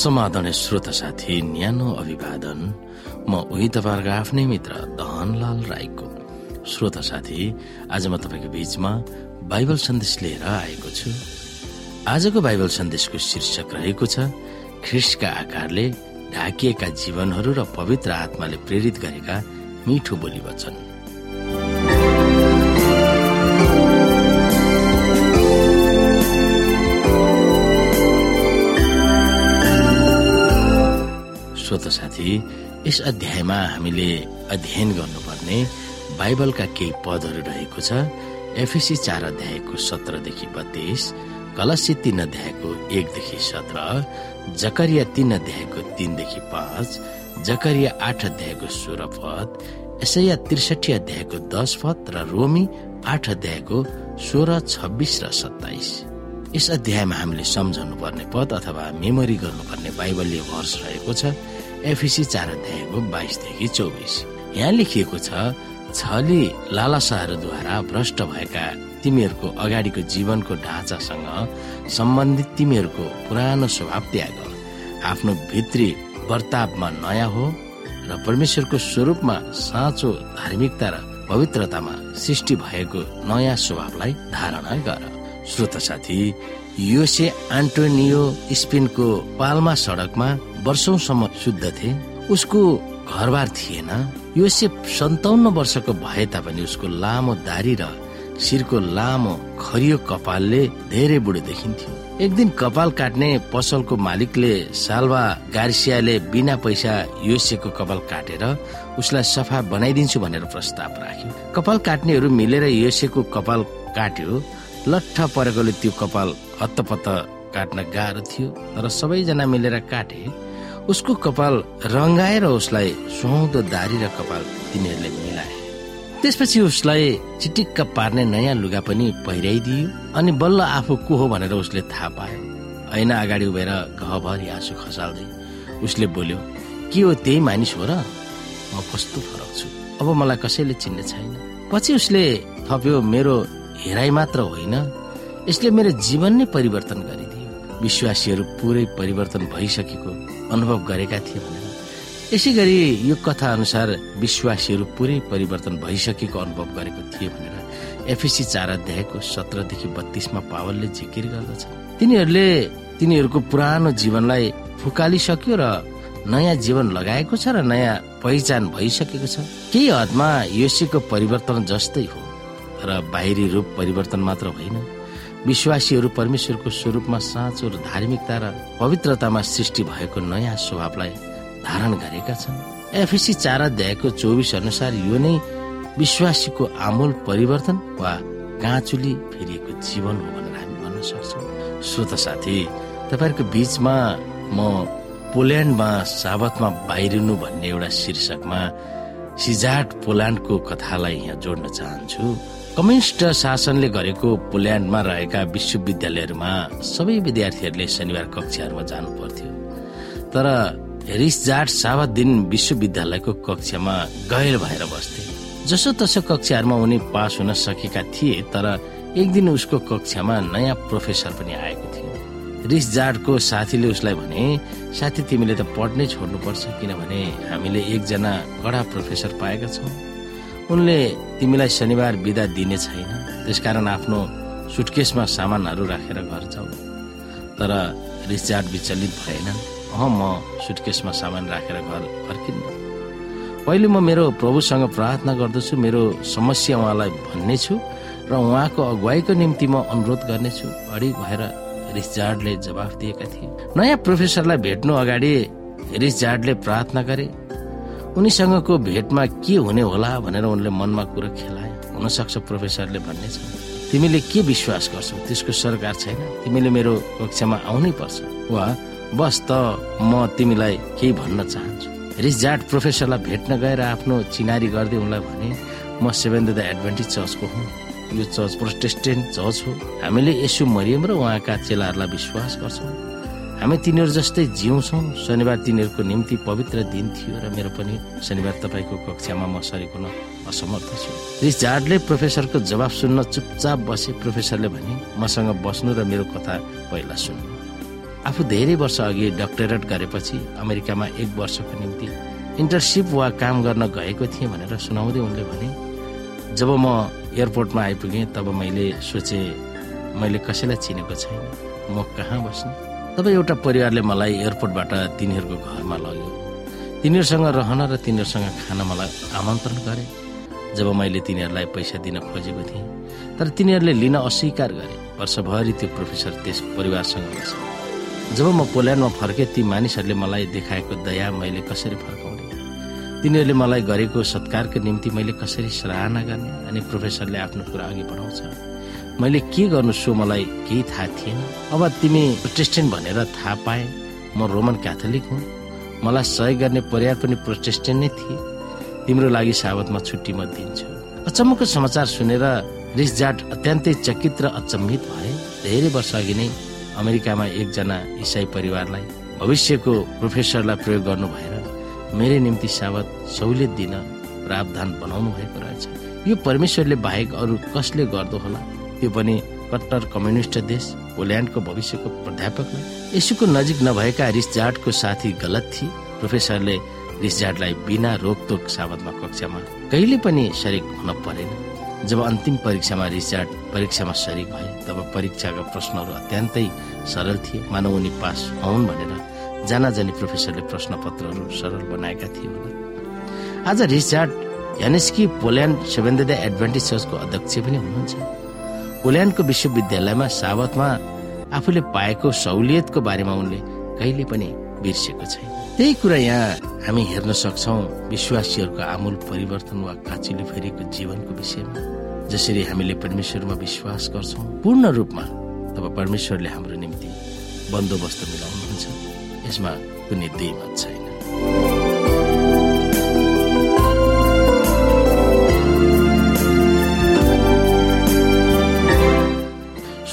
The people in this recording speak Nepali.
समाधान श्रोता साथी न्यानो अभिवादन। म उही तपाईँहरूको आफ्नै मित्र धनलाल राईको। श्रोता साथी आज म तपाईँको बीचमा बाइबल सन्देश लिएर आएको छु। आजको बाइबल सन्देशको शीर्षक रहेको छ ख्रिस्टका आकारले ढाकिएका जीवनहरू र पवित्र आत्माले प्रेरित गरेका मिठो बोली वचन। यस अध्यायमा हामीले अध्ययन गर्नुपर्ने बाइबलका केही पदहरू रहेको छ। एफएसी चार अध्यायको सत्रदेखि बत्तीस कलसी तीन अध्यायको एकदेखि सत्र जकरिया तीन अध्यायको तीनदेखि पाँच जकरिया आठ अध्यायको सोह्र पद यसैया त्रिसठी अध्यायको दस पद र रोमी आठ अध्यायको सोह्र छब्बिस र सत्ताइस। यस अध्यायमा हामीले सम्झाउनु पर्ने पद अथवा मेमोरी गर्नुपर्ने बाइबलीय वर्ष रहेको छ। एफिसी चार अध्यायको बाइसदेखि चौबिस। यहाँ लेखिएको छ छली लालसाहरूद्वारा भ्रष्ट भएका तिमीहरूको अगाडिको जीवनको ढाँचासँग सम्बन्धित तिमीहरूको पुरानो स्वभाव त्याग। आफ्नो भित्री वर्तावमा नयाँ हो र परमेश्वरको स्वरूपमा साँचो धार्मिकता र पवित्रतामा सृष्टि भएको नयाँ स्वभावलाई धारणा गर। श्रोत साथी योसे आन्टोनियो स्पेनको पाल्मा सडकमा वर्षौसम्म शुद्ध थे उसको घरबार थिएन। योसे सन्ताउन्न वर्षको भए तापनि उसको लामो दारी र शिरको लामो खरियो कपालले धेरै बुढो देखिन्थ्यो। एक दिन कपाल काट्ने पसलको मालिकले सालवा गार्सियाले बिना पैसा योसेको कपाल काटेर उसलाई सफा बनाइदिन्छु भनेर प्रस्ताव राख्यो। कपाल काट्नेहरू मिलेर योसेको कपाल काट्यो। लट्ठ परेकोले त्यो कपाल हत्तपत्त काट्न गाह्रो थियो तर सबैजना मिलेर काटे उसको कपाल रङ्गाएर उसलाई सुहाउँदो दारी र कपाल तिनीहरूले मिलाए। त्यसपछि उसलाई चिटिक्क पार्ने नयाँ लुगा पनि पहिराइदियो अनि बल्ल आफू को हो भनेर उसले थाहा पायो। ऐना अगाडि उभेर घभरि आँसु खसाल्दै उसले बोल्यो के हो त्यही मानिस हो र? म कस्तो फरक छु। अब मलाई कसैले चिन्ने छैन। पछि उसले थप्यो मेरो हेराइ मात्र होइन यसले मेरो जीवन नै परिवर्तन गरिदियो। विश्वासीहरू पुरै परिवर्तन भइसकेको अनुभव गरेका थिए भनेर। यसै गरी यो कथा अनुसार विश्वासीहरू पुरै परिवर्तन भइसकेको अनुभव गरेको थिए भनेर एफएसी चार अध्यायको सत्रदेखि बत्तीसमा पावलले जिकिर गर्दछ। तिनीहरूले तिनीहरूको पुरानो जीवनलाई फुकालिसक्यो र नयाँ जीवन लगाएको छ र नयाँ पहिचान भइसकेको छ। केही हदमा योसीको परिवर्तन जस्तै हो। र बाहिरी रूप परिवर्तन मात्र होइन विश्वासीहरू परमेश्वरको स्वरूपमा साँचो र धार्मिकता र पवित्रतामा सृष्टि भएको नयाँ स्वभावलाई धारण गरेका छन्। एफएसी चार अध्यायको चौबिस अनुसार यो नै विश्वासीको आमूल परिवर्तन वा काँचुली फेरिएको जीवन हो भनेर हामी भन्न सक्छौँ। श्रोत साथी तपाईँहरूको बिचमा म पोल्यान्डमा साबतमा बाहिरिनु भन्ने एउटा शीर्षकमा सिजाट पोल्यान्डको कथालाई यहाँ जोड्न चाहन्छु। कम्युनिस्ट शासनले गरेको पोल्यान्डमा रहेका विश्वविद्यालयहरूमा सबै विद्यार्थीहरूले शनिबार कक्षाहरूमा जानु पर्थ्यो तर रिसजाट सावा दिन विश्वविद्यालयको कक्षामा गैर भएर बस्थे। जसो तसो कक्षाहरूमा उनी पास हुन सकेका थिए तर एक दिन उसको कक्षामा नयाँ प्रोफेसर पनि आएको थियो। रिस जाडको साथीले उसलाई भने साथी तिमीले त पढ्नै छोड्नुपर्छ किनभने हामीले एकजना कडा प्रोफेसर पाएका छौँ। उनले तिमीलाई शनिबार बिदा दिने छैन। त्यसकारण आफ्नो सुटकेसमा सामानहरू राखेर घर जाऊ। तर रिचार्ड विचलित भएन। अह म सुटकेसमा सामान राखेर घर फर्किन्न। पहिले म मेरो प्रभुसँग प्रार्थना गर्दछु। मेरो समस्या उहाँलाई भन्नेछु र उहाँको अगुवाईको निम्ति म अनुरोध गर्नेछु। अडिक भएर रिचार्डले जवाफ दिएका थिए। नयाँ प्रोफेसरलाई भेट्नु अगाडि रिचार्डले प्रार्थना गरे। उनीसँगको भेटमा के हुने होला भनेर उनले मनमा कुरो खेलाए हुन सक्छ प्रोफेसरले भन्नेछ तिमीले के विश्वास गर्छौ? त्यसको सरकार छैन। तिमीले मेरो कक्षामा आउनै पर्छ। वा बस त म तिमीलाई केही भन्न चाहन्छु। रिजार्ड प्रोफेसरलाई भेट्न गएर आफ्नो चिनारी गर्दै उनलाई भने म सेभेन द एडभान्टेज चर्चको हुँ। यो चर्च प्रोटेस्टेन्ट चर्च हो। हामीले यसो मरियम र उहाँका चेलाहरूलाई विश्वास गर्छौँ। हामी तिनीहरू जस्तै जिउँछौँ। शनिबार तिनीहरूको निम्ति पवित्र दिन थियो र मेरो पनि शनिबार तपाईँको कक्षामा म सरेको असमर्थ छु। रिस जाडले प्रोफेसरको जवाब सुन्न चुपचाप बसे प्रोफेसरले भने मसँग बस्नु र मेरो कथा पहिला सुन्नु। आफू धेरै वर्ष अघि डक्टरेट गरेपछि अमेरिकामा एक वर्षको निम्ति इन्टर्नसिप वा काम गर्न गएको थिएँ भनेर सुनाउँदै उनले भने जब म एयरपोर्टमा आइपुगेँ तब मैले सोचेँ मैले कसैलाई चिनेको छैन। म कहाँ बस्ने? तब एउटा परिवारले मलाई एयरपोर्टबाट तिनीहरूको घरमा लग्यो। तिनीहरूसँग रहन र तिनीहरूसँग खान मलाई आमन्त्रण गरे। जब मैले तिनीहरूलाई पैसा दिन खोजेको थिएँ तर तिनीहरूले लिन अस्वीकार गरे। वर्षभरि त्यो प्रोफेसर त्यस परिवारसँग बसे जब म पोल्यान्डमा फर्केँ ती मानिसहरूले मलाई देखाएको दया मैले कसरी फर्काउने? तिनीहरूले मलाई गरेको सत्कारको निम्ति मैले कसरी सराहना गर्ने? अनि प्रोफेसरले आफ्नो कुरा अघि बढाउँछ। मैले के गर्नु सो मलाई केही थाहा थिएन। अब तिमी प्रोटेस्टेन्ट भनेर थाहा पाए म रोमन क्याथोलिक हुँ। मलाई सहयोग गर्ने परिवार पनि प्रोटेस्टेन्ट नै थिए। तिम्रो लागि सावतमा छुट्टी म दिन्छु। अचम्मको समाचार सुनेर रिसजाट अत्यन्तै चकित र अचम्मित भए। धेरै वर्ष अघि नै अमेरिकामा एकजना इसाई परिवारलाई भविष्यको प्रोफेसरलाई प्रयोग गर्नु भएर मेरै निम्ति सावत सहुलियत दिन प्रावधान बनाउनु भएको रहेछ। यो परमेश्वरले बाहेक अरू कसले गर्दो होला? त्यो पनि कट्टर कम्युनिस्ट देश पोल्यान्डको भविष्यको प्राध्यापकलाई। यसुको नजिक नभएका रिसजाटको साथी गलत थिए। प्रोफेसरले रिसजाटलाई बिना रोकतोक सावतमा कक्षामा कहिले पनि सरिक हुन परेन। जब अन्तिम परीक्षामा रिचार्ड परीक्षामा सरिक भए तब परीक्षाका प्रश्नहरू अत्यन्तै सरल थिए। मानव उनी पास हुन् भनेर जाना जानी प्रोफेसरले प्रश्न पत्रहरू सरल बनाएका थिए आज Richard Yaniski Poland seven day Adventist चर्चको अध्यक्ष पनि हुनुहुन्छ। पोल्यान्डको विश्वविद्यालयमा सावतमा आफूले पाएको सहुलियतको बारेमा उनले कहिले पनि बिर्सेको छैन। त्यही कुरा यहाँ हामी हेर्न सक्छौ। विश्वासीहरूको आमूल परिवर्तन वा काँचिलो फेरिको जीवनको विषयमा। जसरी हामीले परमेश्वरमा विश्वास गर्छौँ पूर्ण रूपमा तब परमेश्वरले हाम्रो निम्ति बन्दोबस्त मिलाउनुहुन्छ। यसमा कुनै मत छैन।